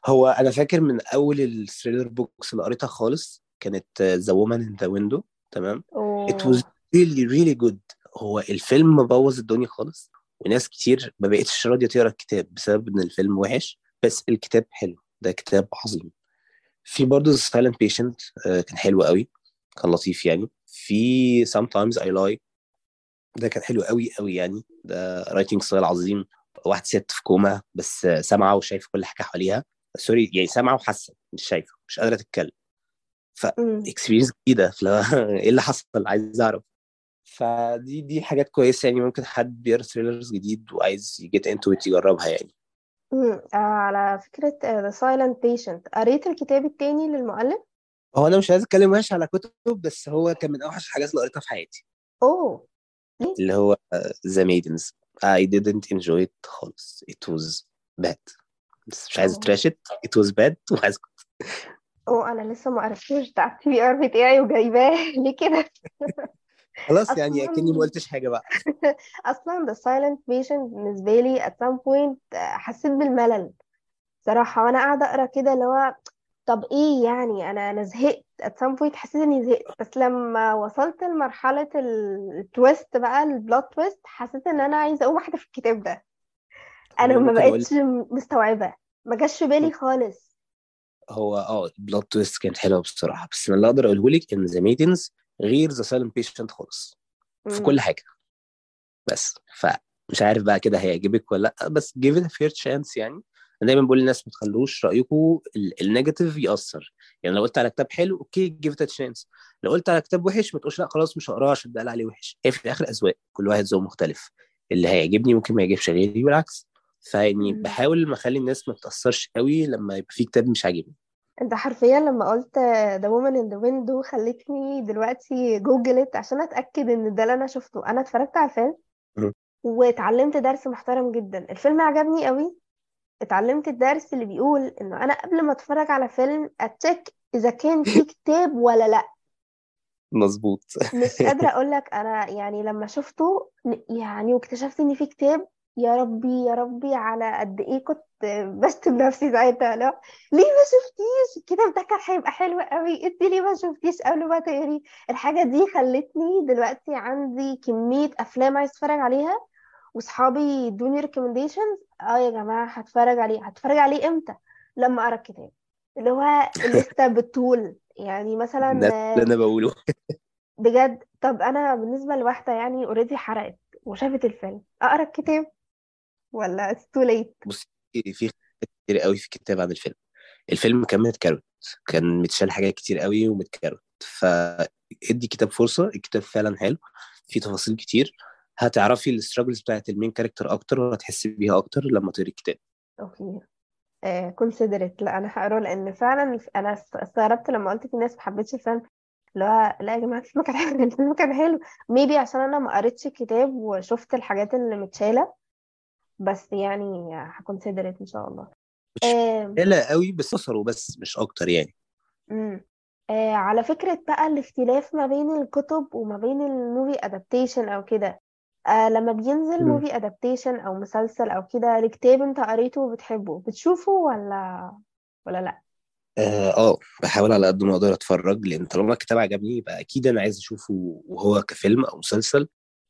هو أنا فاكر من أول ال thriller books اللي قريتها خالص كانت The Woman in the Window تمام؟ it was really really good هو الفيلم بوظ الدنيا خالص وناس كتير ما بقتش راضية تقرأ الكتاب بسبب إن الفيلم وحش بس الكتاب حلو. ده كتاب عظيم. في برضه Silent Patient كان حلو قوي. كان لطيف يعني. في sometimes I lie. ده كان حلو قوي قوي يعني. ده writing style عظيم. واحد ست في كوما بس سامعه وشايفه كل حاجة حواليها. sorry يعني سامعه وحاسه مش شايفه مش قادرة تتكلم. ف experience جديدة *laughs* إيه اللي حصل؟ عايز أعرف. فدي دي حاجات كويسة يعني ممكن حد بيقرأ thrillers جديد وعايز ي get into يجربها يعني. آه على فكرة The Silent Patient. قريت الكتاب التاني للمؤلف؟ هو أنا مش عايز أتكلم وحش على كتب بس هو كان من أوحش الحاجات اللي قريتها في حياتي. أوه. اللي هو The Maidens. I didn't enjoy it خالص. It was bad. بس مش عايز ا trash it. Was bad. *laughs* وعايز أوه أنا لسه ما قريتوش ده ال TBR بتاعي وجايباه. *laughs* ليه كده؟ *laughs* خلاص يعني أكني ما قلتش حاجة بقى. أصلا The Silent Patient بالنسبة لي at some point حسيت بالملل صراحة. وأنا قاعدة أقرأ كده اللي هو طب إيه يعني؟ أنا أنا زهقت. At some point حسيت إني زهقت. بس لما وصلت لمرحلة ال twist بقى ال plot twist حسيت إن أنا عايزة أقوم في الكتاب ده. أنا ما بقتش مستوعبة. ما جاش في بالي خالص. هو آه ال plot twist كانت حلوة بصراحة. بس اللي أقدر أقوله لك إن The Maidens غير The Silent Patient خالص. في كل حاجة. بس. فمش عارف بقى كده هيعجبك ولا لأ. بس it a fair chance يعني. أنا دايما بقول للناس ما تخلوش رايكم ال negative يأثر. يعني لو قلت على كتاب حلو okay give it chance لو قلت على كتاب وحش ما تقولش لا خلاص مش هقراه عشان ده عليه وحش. هي في الآخر أذواق كل واحد ذوق مختلف. اللي هيعجبني ممكن ما يعجبش غيري والعكس فيعني بحاول ما أخلي الناس ما تتأثرش قوي لما يبقى في كتاب مش عاجبني. أنت حرفيا لما قلت The Woman in the Window خلتني دلوقتي جوجلت عشان أتأكد إن ده اللي أنا شفته. أنا اتفرجت على الفيلم واتعلمت درس محترم جدا. الفيلم عجبني قوي اتعلمت الدرس اللي بيقول إنه أنا قبل ما أتفرج على فيلم أتشيك إذا كان في *laughs* كتاب ولا لأ. مظبوط. مش *laughs* قادرة أقول لك أنا يعني لما شفته يعني واكتشفت إن في كتاب يا ربي يا ربي على قد إيه كنت بشتم نفسي ساعتها لا. ليه ما شفتيش؟ الكتاب ده كان هيبقى حلو قوي. انت ليه ما شفتيش قبل ما تقري؟ الحاجة دي خلتني دلوقتي عندي كمية أفلام عايز أتفرج عليها. واصحابي ادوني ريكومنديشنز آه يا جماعة هتفرج عليه. هتفرج عليه إمتى؟ لما أقرأ الكتاب. اللي هو *laughs* لسه بالطول يعني مثلا ده اللي أنا بقوله. *laughs* بجد. طب أنا بالنسبة لواحدة يعني already حرقت وشافت الفيلم أقرأ الكتاب ولا it's too late بصي في كتير قوي في الكتاب عن الفيلم. الفيلم كان متكروت كان متشال حاجات كتير قوي ومتكروت فادي كتاب فرصة. الكتاب فعلا حلو. في تفاصيل كتير. هتعرفي ال struggles بتاعت ال main character أكتر وهتحسي بيها أكتر لما تقري الكتاب. okay. consider it لا أنا هقراه لأن فعلا أنا استغربت لما قلت في ناس ما حبتش الفيلم لا لا يا جماعة الفيلم كان حلو الفيلم كان حلو. maybe عشان أنا ما قريتش الكتاب وشفت الحاجات اللي متشالة بس يعني ه consider it إن شاء الله. مش متشالة قوي بس بصروا بس مش أكتر يعني. امم آه على فكرة بقى الاختلاف ما بين الكتب وما بين ال movie adaptation أو كده آه لما بينزل movie adaptation أو مسلسل أو كده الكتاب أنت قريته وبتحبه بتشوفه ولا ولا لأ؟ آه آه، بحاول على قد ما أقدر أتفرج لأن طالما الكتاب عجبني يبقى أكيد أنا عايز أشوفه وهو كفيلم أو مسلسل.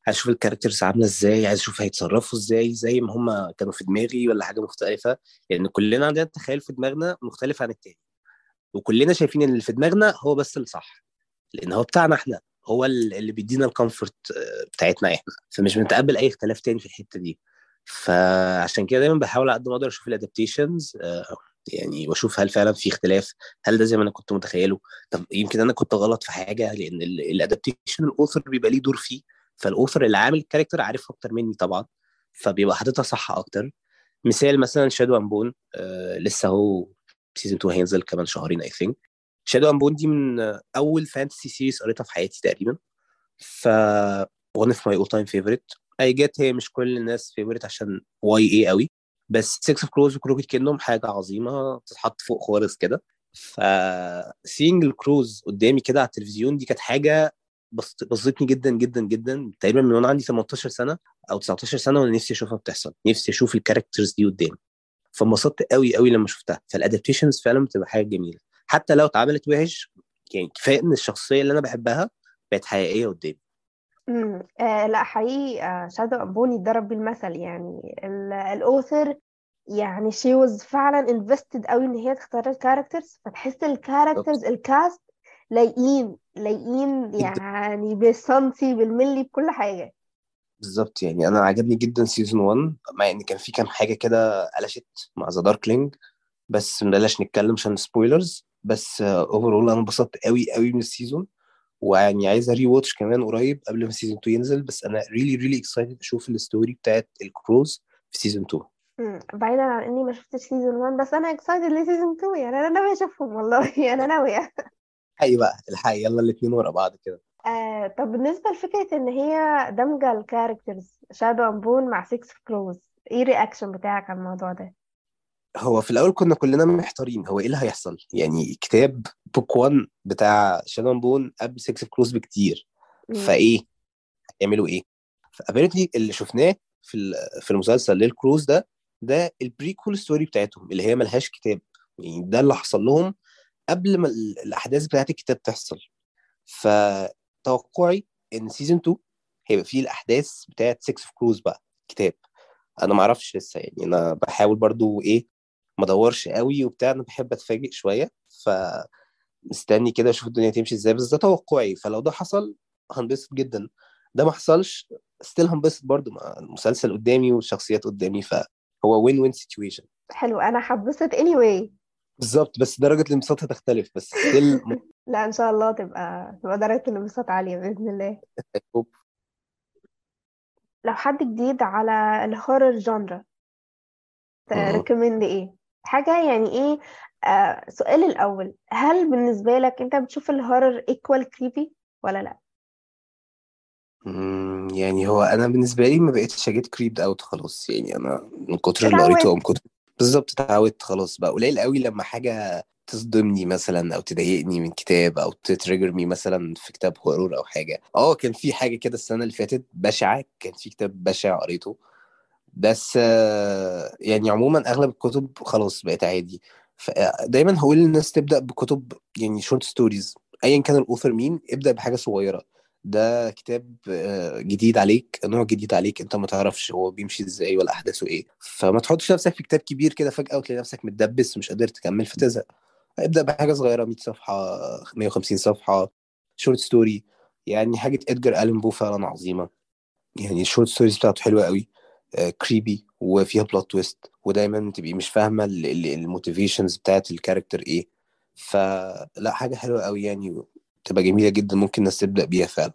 عايز أشوف ال characters عاملة إزاي عايز أشوف هيتصرفوا إزاي زي ما هم كانوا في دماغي ولا حاجة مختلفة. لأن كلنا عندنا تخيل في دماغنا مختلف عن التاني. وكلنا شايفين إن اللي في دماغنا هو بس الصح لأن هو بتاعنا إحنا. هو اللي بيدينا ال comfort آه، بتاعتنا إحنا. فمش بنتقبل أي اختلاف تاني في الحتة دي. فعشان كده دايما بحاول على قد ما أقدر أشوف ال adaptations آه، يعني وأشوف هل فعلا في اختلاف هل ده زي ما أنا كنت متخيله. طب يمكن أنا كنت غلط في حاجة لأن ال adaptation ال author بيبقى ليه دور فيه. فال author اللي عامل ال character عارفها أكتر مني طبعا فبيبقى حاططها صح أكتر. مثال مثلا Shadow and Bone آه لسه هو season 2 هينزل كمان شهرين I think Shadow and Bone دي من أول fantasy series قريتها في حياتي تقريبا. ف one of my all time favorite. I get هي مش كل الناس favorite عشان YA قوي. بس 6 of Crows و Crooked Kingdom حاجة عظيمة تتحط فوق خالص كده. ف seeing ال Crows قدامي كده على التلفزيون دي كانت حاجة بسطتني جدا جدا جدا. تقريبا من وأنا عندي 18 سنة أو 19 سنة وأنا نفسي أشوفها بتحصل. نفسي أشوف ال characters دي قدامي. فانبسطت قوي قوي لما شفتها. فال adaptations فعلا بتبقى حاجة جميلة. حتى لو اتعملت وحش يعني كفاية إن الشخصية اللي أنا بحبها بقت حقيقية قدامي. امم آه لا حقيقي آه Shadow and Bone يضرب بالمثل. يعني ال author يعني she was فعلا invested قوي إن هي تختار ال characters فتحس ال characters ال cast لايقين لايقين يعني بالسنتي بالملي بكل حاجة. بالظبط. يعني أنا عجبني جدا season 1 مع إن كان في كام حاجة كده قلشت مع the Darkling بس بلاش نتكلم عشان spoilers بس overall أنا انبسطت قوي قوي من ال season ويعني عايز أ rewatch كمان قريب قبل ما season 2 ينزل. بس أنا really really excited أشوف ال story بتاعت ال Crows في season 2 بعيدا عن إني ما شفتش season 1 بس أنا excited ل season 2 يعني أنا ناوية أشوفهم والله. *laughs* أنا ناوية. الحقي بقى الحقي. يلا الاثنين ورا بعض كده. آه طب بالنسبة لفكرة إن هي دمجة ال characters Shadow and Bone مع Six of Crows إيه ال reaction بتاعك على الموضوع ده؟ هو في الأول كنا كلنا محتارين هو إيه اللي هيحصل؟ يعني كتاب book 1 بتاع Shadow and Bone قبل Six of Crows بكتير. فإيه؟ هيعملوا إيه؟ ف apparently اللي شفناه في في المسلسل لل Crows ده ده ال prequel story بتاعتهم اللي هي ملهاش كتاب. يعني ده اللي حصل لهم قبل ما الأحداث بتاعت الكتاب تحصل. فتوقعي إن season 2 هيبقى فيه الأحداث بتاعت Six of Crows بقى كتاب. أنا ما أعرفش لسه يعني أنا بحاول برضو إيه ما ادورش قوي وبتاع أنا بحب أتفاجئ شوية ف مستني كده أشوف الدنيا تمشي إزاي. بس ده توقعي فلو ده حصل هنبسط جدا. ده ما حصلش still هنبسط برضو مع المسلسل قدامي والشخصيات قدامي فهو win win situation حلو أنا هتبسط anyway. بالظبط بس درجة الانبساط هتختلف بس still *laughs* لا إن شاء الله تبقى تبقى درجة الانبساط عالية بإذن الله. *laughs* لو حد جديد على ال horror genre ت recommend إيه؟ حاجة يعني إيه؟ آه سؤال الأول هل بالنسبة لك أنت بتشوف ال horror equal creepy ولا لأ؟ مم، يعني هو أنا بالنسبة لي ما بقتش أ get creeped out خلاص يعني أنا من كتر اللي قريته أو من اتعودت كتر بالظبط اتعودت خلاص بقى. قليل قوي لما حاجة تصدمني مثلا أو تضايقني من كتاب أو ت trigger me مثلا في كتاب horror أو حاجة. آه كان في حاجة كده السنة اللي فاتت بشعة كان في كتاب بشع قريته. بس يعني عموما أغلب الكتب خلاص بقت عادي. فدايما هقول للناس تبدأ بكتب يعني short stories ايا كان ال author مين ابدأ بحاجة صغيرة. ده كتاب آه، جديد عليك نوع جديد عليك أنت ما تعرفش هو بيمشي إزاي ولا أحداثه إيه. فما تحطش نفسك في كتاب كبير كده فجأة وتلاقي نفسك متدبس ومش قادر تكمل فتزهق. ابدأ بحاجة صغيرة 100 صفحة 150 صفحة short story يعني حاجة إدجار ألين بو فعلا عظيمة. يعني ال short stories بتاعته حلوة قوي. creepy وفيها plot twist ودايما تبقي مش فاهمة ال motivations بتاعت ال character إيه. فلا حاجة حلوة قوي يعني تبقى جميلة جدا ممكن الناس تبدأ بيها فعلا.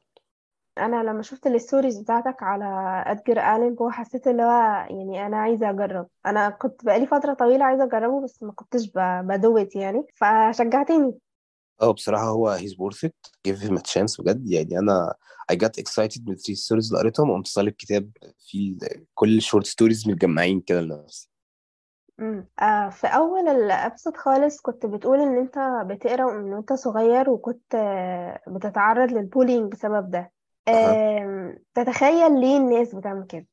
أنا لما شفت ال stories بتاعتك على إدجار ألين بو حسيت اللي هو يعني أنا عايزة أجرب. أنا كنت بقالي فترة طويلة عايزة أجربه بس ما كنتش بدأت يعني. فشجعتني. آه بصراحة هو he's worth it. Give him a chance بجد. يعني أنا I got excited من ال three stories اللي قريتهم. وقمت طالب كتاب فيه كل ال short stories متجمعين كده لنفسي. امم آه في أول الإبيسود خالص كنت بتقول إن أنت بتقرأ من وانت صغير وكنت آه بتتعرض لل bullying بسبب ده. أها. تتخيل ليه الناس بتعمل كده؟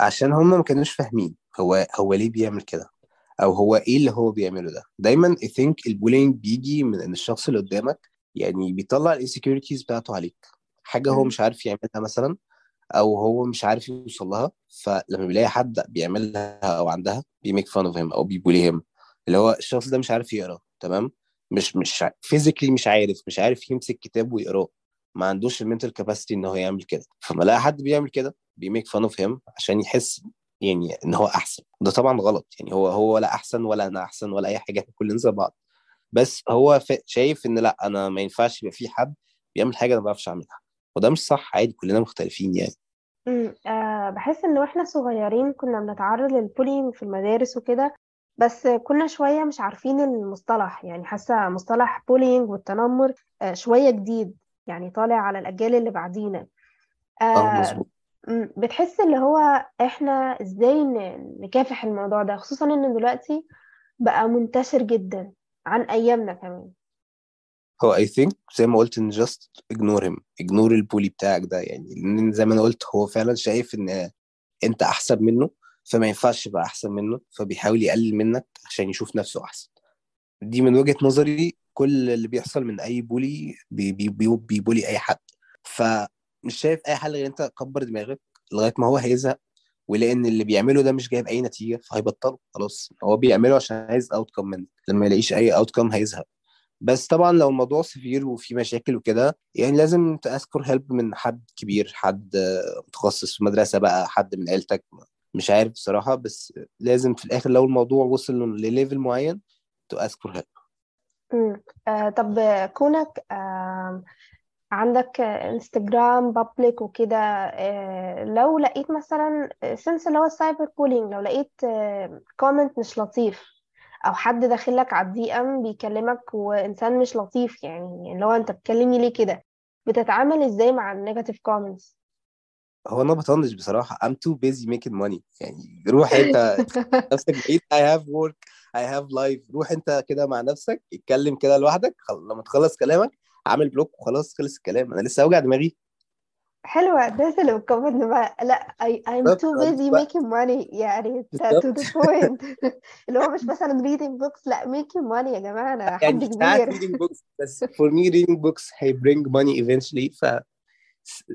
عشان هم ما كانوش فاهمين هو هو ليه بيعمل كده. أو هو إيه اللي هو بيعمله ده. دايما I think ال bullying بيجي من إن الشخص اللي قدامك يعني بيطلع ال insecurities بتاعته عليك. حاجة هو مش عارف يعملها مثلا أو هو مش عارف يوصل لها فلما بيلاقي حد بيعملها أو عندها بي make fun of him أو بي bully him اللي هو الشخص ده مش عارف يقرأ تمام؟ مش مش physically مش عارف مش عارف يمسك كتاب ويقرأه. ما عندوش ال mental capacity إن هو يعمل كده. فما لاقي حد بيعمل كده بي make fun of him عشان يحس يعني إن هو أحسن. ده طبعا غلط. يعني هو هو ولا أحسن ولا أنا أحسن ولا أي حاجة إحنا كلنا زي بعض. بس هو شايف إن لا أنا ما ينفعش يبقى في حد بيعمل حاجة أنا ما بعرفش أعملها. وده مش صح عادي كلنا مختلفين يعني. امم آه بحس إن وإحنا صغيرين كنا بنتعرض لل bullying في المدارس وكده بس كنا شوية مش عارفين المصطلح. يعني حاسة مصطلح bullying والتنمر آه شوية جديد. يعني طالع على الأجيال اللي بعدينا. آه آه مظبوط. بتحس اللي هو إحنا إزاي ن- نكافح الموضوع ده؟ خصوصا إن دلوقتي بقى منتشر جدا عن أيامنا كمان. هو I think زي ما قلت إن just ignore him ignore البولي بتاعك ده يعني. زي ما أنا قلت هو فعلا شايف إن أنت أحسن منه فما ينفعش تبقى أحسن منه فبيحاول يقلل منك عشان يشوف نفسه أحسن. دي من وجهة نظري كل اللي بيحصل من أي bully بي بي بي بي bully أي حد. فمش شايف أي حل غير أنت كبر دماغك لغاية ما هو هيزهق ولأن اللي بيعمله ده مش جايب أي نتيجة فهيبطله خلاص. هو بيعمله عشان عايز outcome منك لما يلاقيش أي outcome هيزهق. بس طبعا لو الموضوع severe وفي مشاكل وكده يعني لازم ت ask for help من حد كبير حد متخصص في مدرسة بقى حد من عيلتك مش عارف بصراحة بس لازم في الآخر لو الموضوع وصل ل level معين ت ask for help. آه طب كونك آه عندك انستجرام public وكده آه لو لقيت مثلا sense اللي هو ال cyber bullying لو لقيت comment مش لطيف أو حد داخلك على ال DM بيكلمك وإنسان مش لطيف يعني اللي هو أنت بتكلمني ليه كده؟ بتتعامل إزاي مع ال negative comments هو أنا بطنش بصراحة I'm too busy making money. يعني روح أنت *laughs* نفسك بعيد I have work I have life. روح أنت كده مع نفسك اتكلم كده لوحدك. لما تخلص كلامك عامل block وخلاص خلص الكلام. أنا لسه أوجع دماغي. حلوة الناس اللي بت comment بقى لا I, I'm too busy making money يعني to the point. *laughs* اللي هو مش مثلا reading books لا making money يا جماعة أنا حد كبير. reading books بس for me reading books هي bring money eventually ف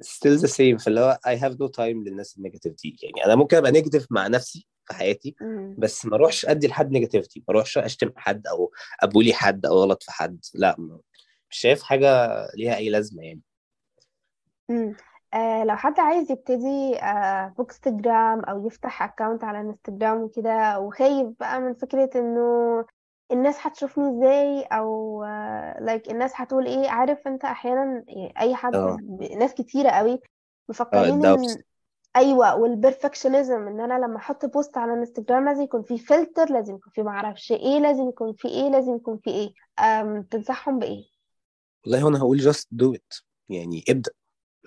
still the same فاللي هو I have no time للناس ال negative دي. يعني أنا ممكن أبقى negative مع نفسي في حياتي. بس ما أروحش أدي لحد negativity ما أروحش أشتم حد أو أ bully حد أو غلط في حد لا مش شايف حاجة ليها أي لازمة يعني؟ مم. آه لو حد عايز يبتدي آه bookstagram أو يفتح account على انستجرام وكده وخايف بقى من فكرة إنه الناس هتشوفني إزاي أو like الناس هتقول إيه. عارف أنت أحيانا أي حد آه. ناس كتيرة قوي آه مفكرين إن أيوه وال perfectionism إن أنا لما أحط post على انستجرام لازم يكون فيه فلتر لازم يكون فيه معرفش إيه لازم يكون فيه إيه لازم يكون فيه إيه. أم تنصحهم بإيه؟ والله أنا هقول just do it. يعني ابدأ.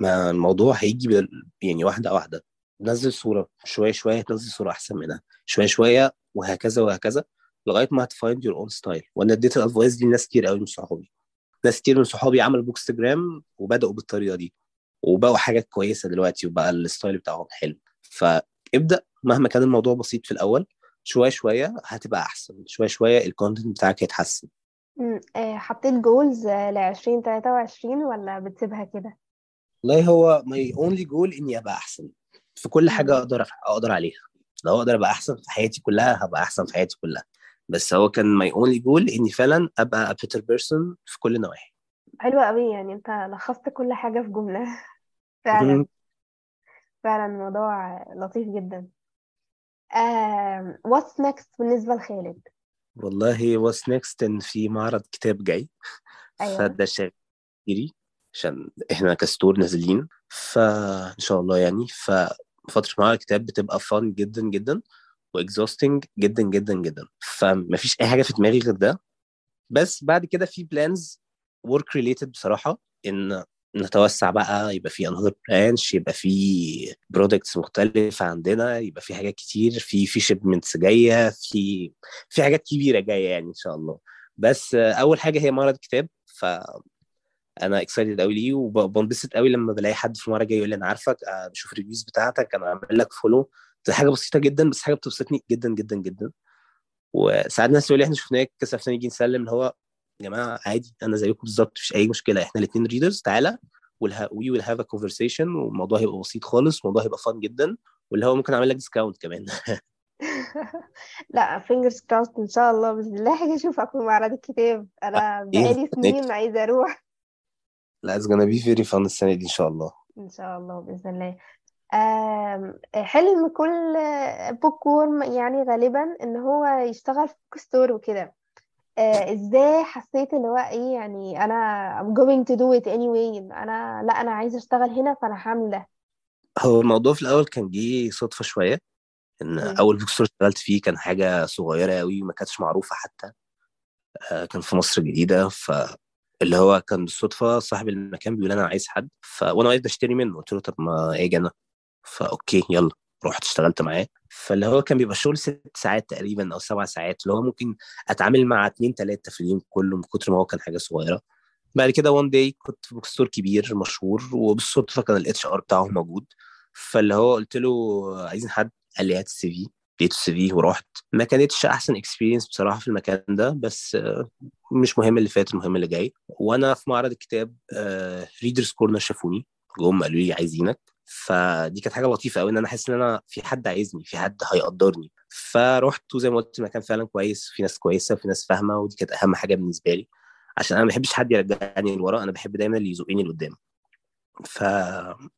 ما الموضوع هيجي بال... يعني واحدة واحدة. نزل صورة شوية شوية تنزل صورة أحسن منها. شوية شوية وهكذا وهكذا لغاية ما هت find your own style وأنا اديت ال advice دي لناس كتير قوي من صحابي. ناس كتير من صحابي عملوا bookstagram وبدأوا بالطريقة دي. وبقوا حاجات كويسة دلوقتي وبقى ال style بتاعهم حلو. فابدأ. مهما كان الموضوع بسيط في الأول شوية شوية هتبقى أحسن. شوية شوية ال content بتاعك هيتحسن. آه، حطيت goals لعشرين تلاتة وعشرين ولا بتسيبها كده؟ والله هو my only goal إني أبقى أحسن. في كل حاجة. أقدر أقدر عليها. لو أقدر أبقى أحسن في حياتي كلها هبقى أحسن في حياتي كلها. بس هو كان my only goal إني فعلا أبقى a better person في كل النواحي. حلوة قوي يعني أنت لخصت كل حاجة في جملة. *laughs* فعلا. فعلا الموضوع لطيف جدا. آم، what's next بالنسبة لخالد؟ والله what's next إن في معرض كتاب جاي. أيوه. فده شغال عشان إحنا ك store نازلين. فإن شاء الله يعني. ففترة معرض الكتاب بتبقى fun جدا جدا و exhausting جدا جدا جدا. فمفيش أي حاجة في دماغي غير ده. بس بعد كده في plans work related بصراحة. إن نتوسع بقى يبقى في another branch يبقى في products مختلفة عندنا يبقى في حاجات كتير في في shipments جاية في في حاجات كبيرة جاية يعني إن شاء الله. بس أول حاجة هي معرض كتاب فانا excited قوي ليه وبنبسط قوي لما بلاقي حد في المعرض جاي يقول لي أنا عارفك آه، بشوف ال reviews بتاعتك أنا عامل لك follow دي حاجة بسيطة جدا بس حاجة بتبسطني جدا جدا جدا. وساعات ناس يقول لي إحنا شفناك نتكسف نيجي نسلم اللي هو يا جماعة عادي أنا زيكم بالظبط مفيش أي مشكلة. إحنا الاثنين readers تعالى we will have a conversation والموضوع هيبقى بسيط خالص الموضوع هيبقى fun جدا واللي هو ممكن أعمل لك discount كمان. *laughs* *laughs* لا fingers crossed إن شاء الله بإذن الله. *laughs* حاجة اشوفك في معرض الكتاب. أنا إيه؟ بقالي سنين عايزة أروح. لا it's gonna be very fun السنة دي إن شاء الله. إن شاء الله بإذن الله. حلم كل bookworm يعني غالبا إن هو يشتغل في bookstore وكده. آه، إزاي حسيت اللي هو إيه يعني أنا I'm going to do it anyway أنا لأ أنا عايزة أشتغل هنا فأنا هعمل ده هو الموضوع في الأول كان جه صدفة شوية إن مم. أول bookstore اشتغلت فيه كان حاجة صغيرة قوي وما كانتش معروفة حتى آه، كان في مصر الجديده فاللي هو كان بالصدفه صاحب المكان بيقول أنا عايز حد ف... وأنا واقف بشتري منه قلت له طب ما أجي أنا ف okay يلا رحت اشتغلت معاه. فاللي هو كان بيبقى شغل ست ساعات تقريبا أو سبع ساعات اللي هو ممكن أتعامل مع اتنين تلاتة في اليوم كله من كتر ما هو كان حاجة صغيرة. بعد كده one day كنت في bookstore كبير مشهور وبالصدفه كان ال HR بتاعه موجود. فاللي هو قلت له عايزين حد قال لي هات ال CV. اديته ال CV ورحت. ما كانتش أحسن experience بصراحة في المكان ده بس آه، مش مهم اللي فات المهم اللي جاي. وأنا في معرض الكتاب Readers Corner شافوني. جم قالوا لي عايزينك. فدي كانت حاجة لطيفة قوي إن أنا أحس إن أنا في حد عايزني في حد هيقدرني. فرحت وزي ما قلت المكان فعلا كويس في ناس كويسة وفي ناس فاهمة ودي كانت أهم حاجة بالنسبة لي. عشان أنا ما بحبش حد يرجعني لورا أنا بحب دايما اللي يزقني لقدام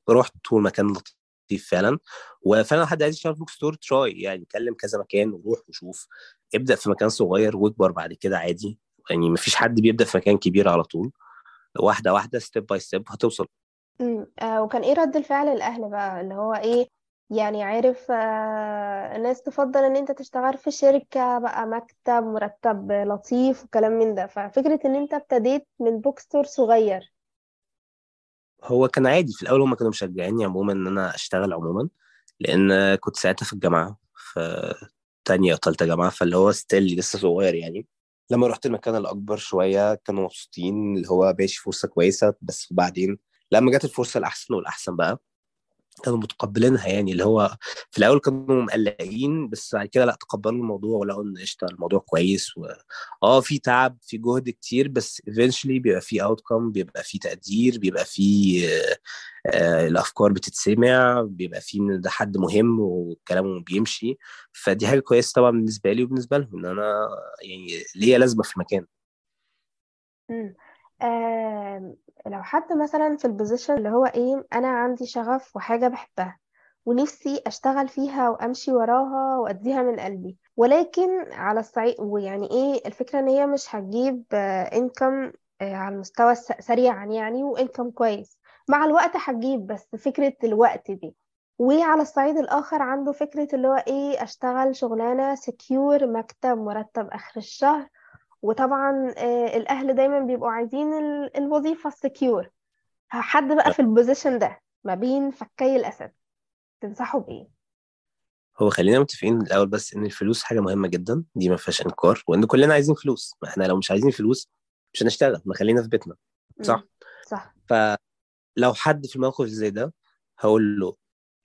فرحت والمكان لطيف فعلا. وفعلا لو حد عايز يشتغل في bookstore try يعني كلم كذا مكان وروح وشوف. ابدأ في مكان صغير واكبر بعد كده عادي. يعني مفيش حد بيبدأ في مكان كبير على طول. واحدة واحدة step by step هتوصل. مم. آه وكان إيه رد الفعل الأهل بقى؟ اللي هو إيه؟ يعني عارف آه الناس تفضل إن أنت تشتغل في شركة بقى مكتب مرتب لطيف وكلام من ده. ففكرة إن أنت ابتديت من store صغير. هو كان عادي. في الأول هم كانوا مشجعيني عموما إن أنا أشتغل عموما لأن كنت ساعتها في الجامعة في تانية أو تالتة جامعة. فاللي هو ستيل لسه صغير يعني. لما رحت المكان الأكبر شوية كانوا مبسوطين اللي هو ماشي فرصة كويسة. بس وبعدين لما جت الفرصة الأحسن والأحسن بقى كانوا متقبلينها يعني اللي هو في الأول كانوا مقلقين بس بعد كده لأ تقبلوا الموضوع ولقوا إن قشطة الموضوع كويس و... آه في تعب في جهد كتير بس eventually بيبقى في outcome بيبقى في تقدير بيبقى في آه، الأفكار بتتسمع بيبقى في إن ده حد مهم وكلامه بيمشي فدي حاجة كويسة طبعا بالنسبة لي وبالنسبة لهم إن أنا يعني ليا لازمة في المكان. آه لو حد مثلا في البوزيشن اللي هو إيه أنا عندي شغف وحاجة بحبها ونفسي أشتغل فيها وأمشي وراها وأديها من قلبي. ولكن على الصعيد ويعني إيه الفكرة إن هي مش هتجيب انكم على المستوى سريعا يعني وإنكم كويس. مع الوقت هتجيب بس فكرة الوقت دي. وعلى الصعيد الآخر عنده فكرة اللي هو إيه أشتغل شغلانة secure مكتب مرتب آخر الشهر وطبعا آه، الأهل دايما بيبقوا عايزين ال- الوظيفة ال secure حد بقى في ال position ده ما بين فكي الأسد تنصحه بإيه؟ هو خلينا متفقين الأول بس إن الفلوس حاجة مهمة جدا. دي ما فيهاش إنكار. وإن كلنا عايزين فلوس. ما إحنا لو مش عايزين فلوس مش هنشتغل. ما خلينا في بيتنا. صح؟ مم. صح فلو حد في الموقف زي ده هقول له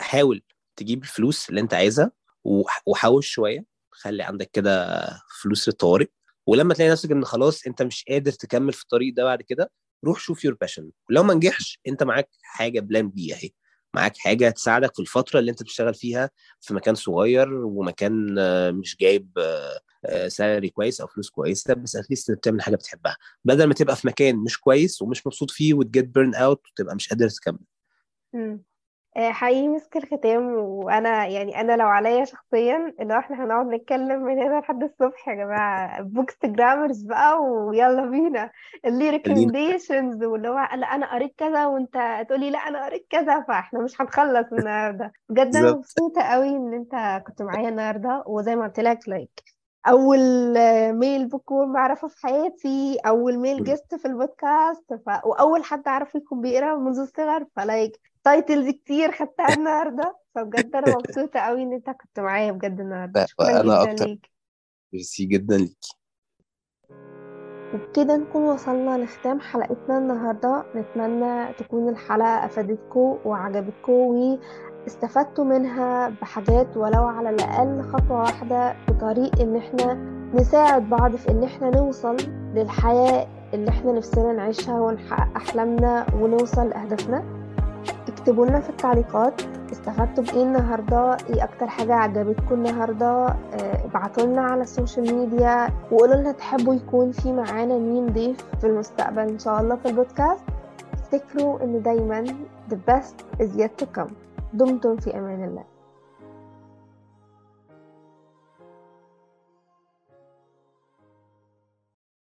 حاول تجيب الفلوس اللي أنت عايزها وح- وحوش شوية. خلي عندك كده فلوس للطوارئ. ولما تلاقي نفسك ان خلاص انت مش قادر تكمل في الطريق ده بعد كده روح شوف your passion ولو ما نجحش انت معاك حاجة plan B اهي. معاك حاجة تساعدك في الفترة اللي انت بتشتغل فيها في مكان صغير ومكان آه، مش جايب salary كويس أو فلوس كويسة بس at least بتعمل حاجة بتحبها. بدل ما تبقى في مكان مش كويس ومش مبسوط فيه وت get burn out وتبقى مش قادر تكمل. آه، حقيقي مسك الختام وأنا يعني أنا لو عليا شخصيا اللي هو إحنا هنقعد نتكلم من هنا لحد الصبح يا جماعة. bookstagrammers بقى ويلا بينا. ال recommendations واللي هو لا أنا قريت كذا وأنت تقولي لا أنا قريت كذا. فإحنا مش هنخلص النهارده. بجد أنا مبسوطة قوي إن أنت كنت معايا النهارده. وزي ما قلت لك like أول male bookworm أعرفه في حياتي أول male guest في البودكاست. ف... وأول حد اعرف يكون بيقرأ منذ الصغر. ف like titles كتير خدتها *laughs* النهارده. فبجد أنا مبسوطة قوي إن أنت كنت معايا بجد النهارده. شكرا أنا جدا أكتر. ليك. ميرسي جدا ليكي وبكده نكون وصلنا لختام حلقتنا النهاردة. نتمنى تكون الحلقة أفادتكم وعجبتكم واستفدتوا منها بحاجات ولو على الأقل خطوة واحدة في طريق إن إحنا نساعد بعض في إن إحنا نوصل للحياة اللي إحنا نفسنا نعيشها ونحقق أحلامنا ونوصل لأهدافنا. اكتبوا لنا في التعليقات استفدتوا بإيه النهارده إيه أكتر حاجة عجبتكم النهارده آه، ابعتوا لنا على ال social media وقولوا لنا تحبوا يكون في معانا مين ضيف في المستقبل إن شاء الله في البودكاست. افتكروا إن دايما the best is yet to come. دمتم في أمان الله.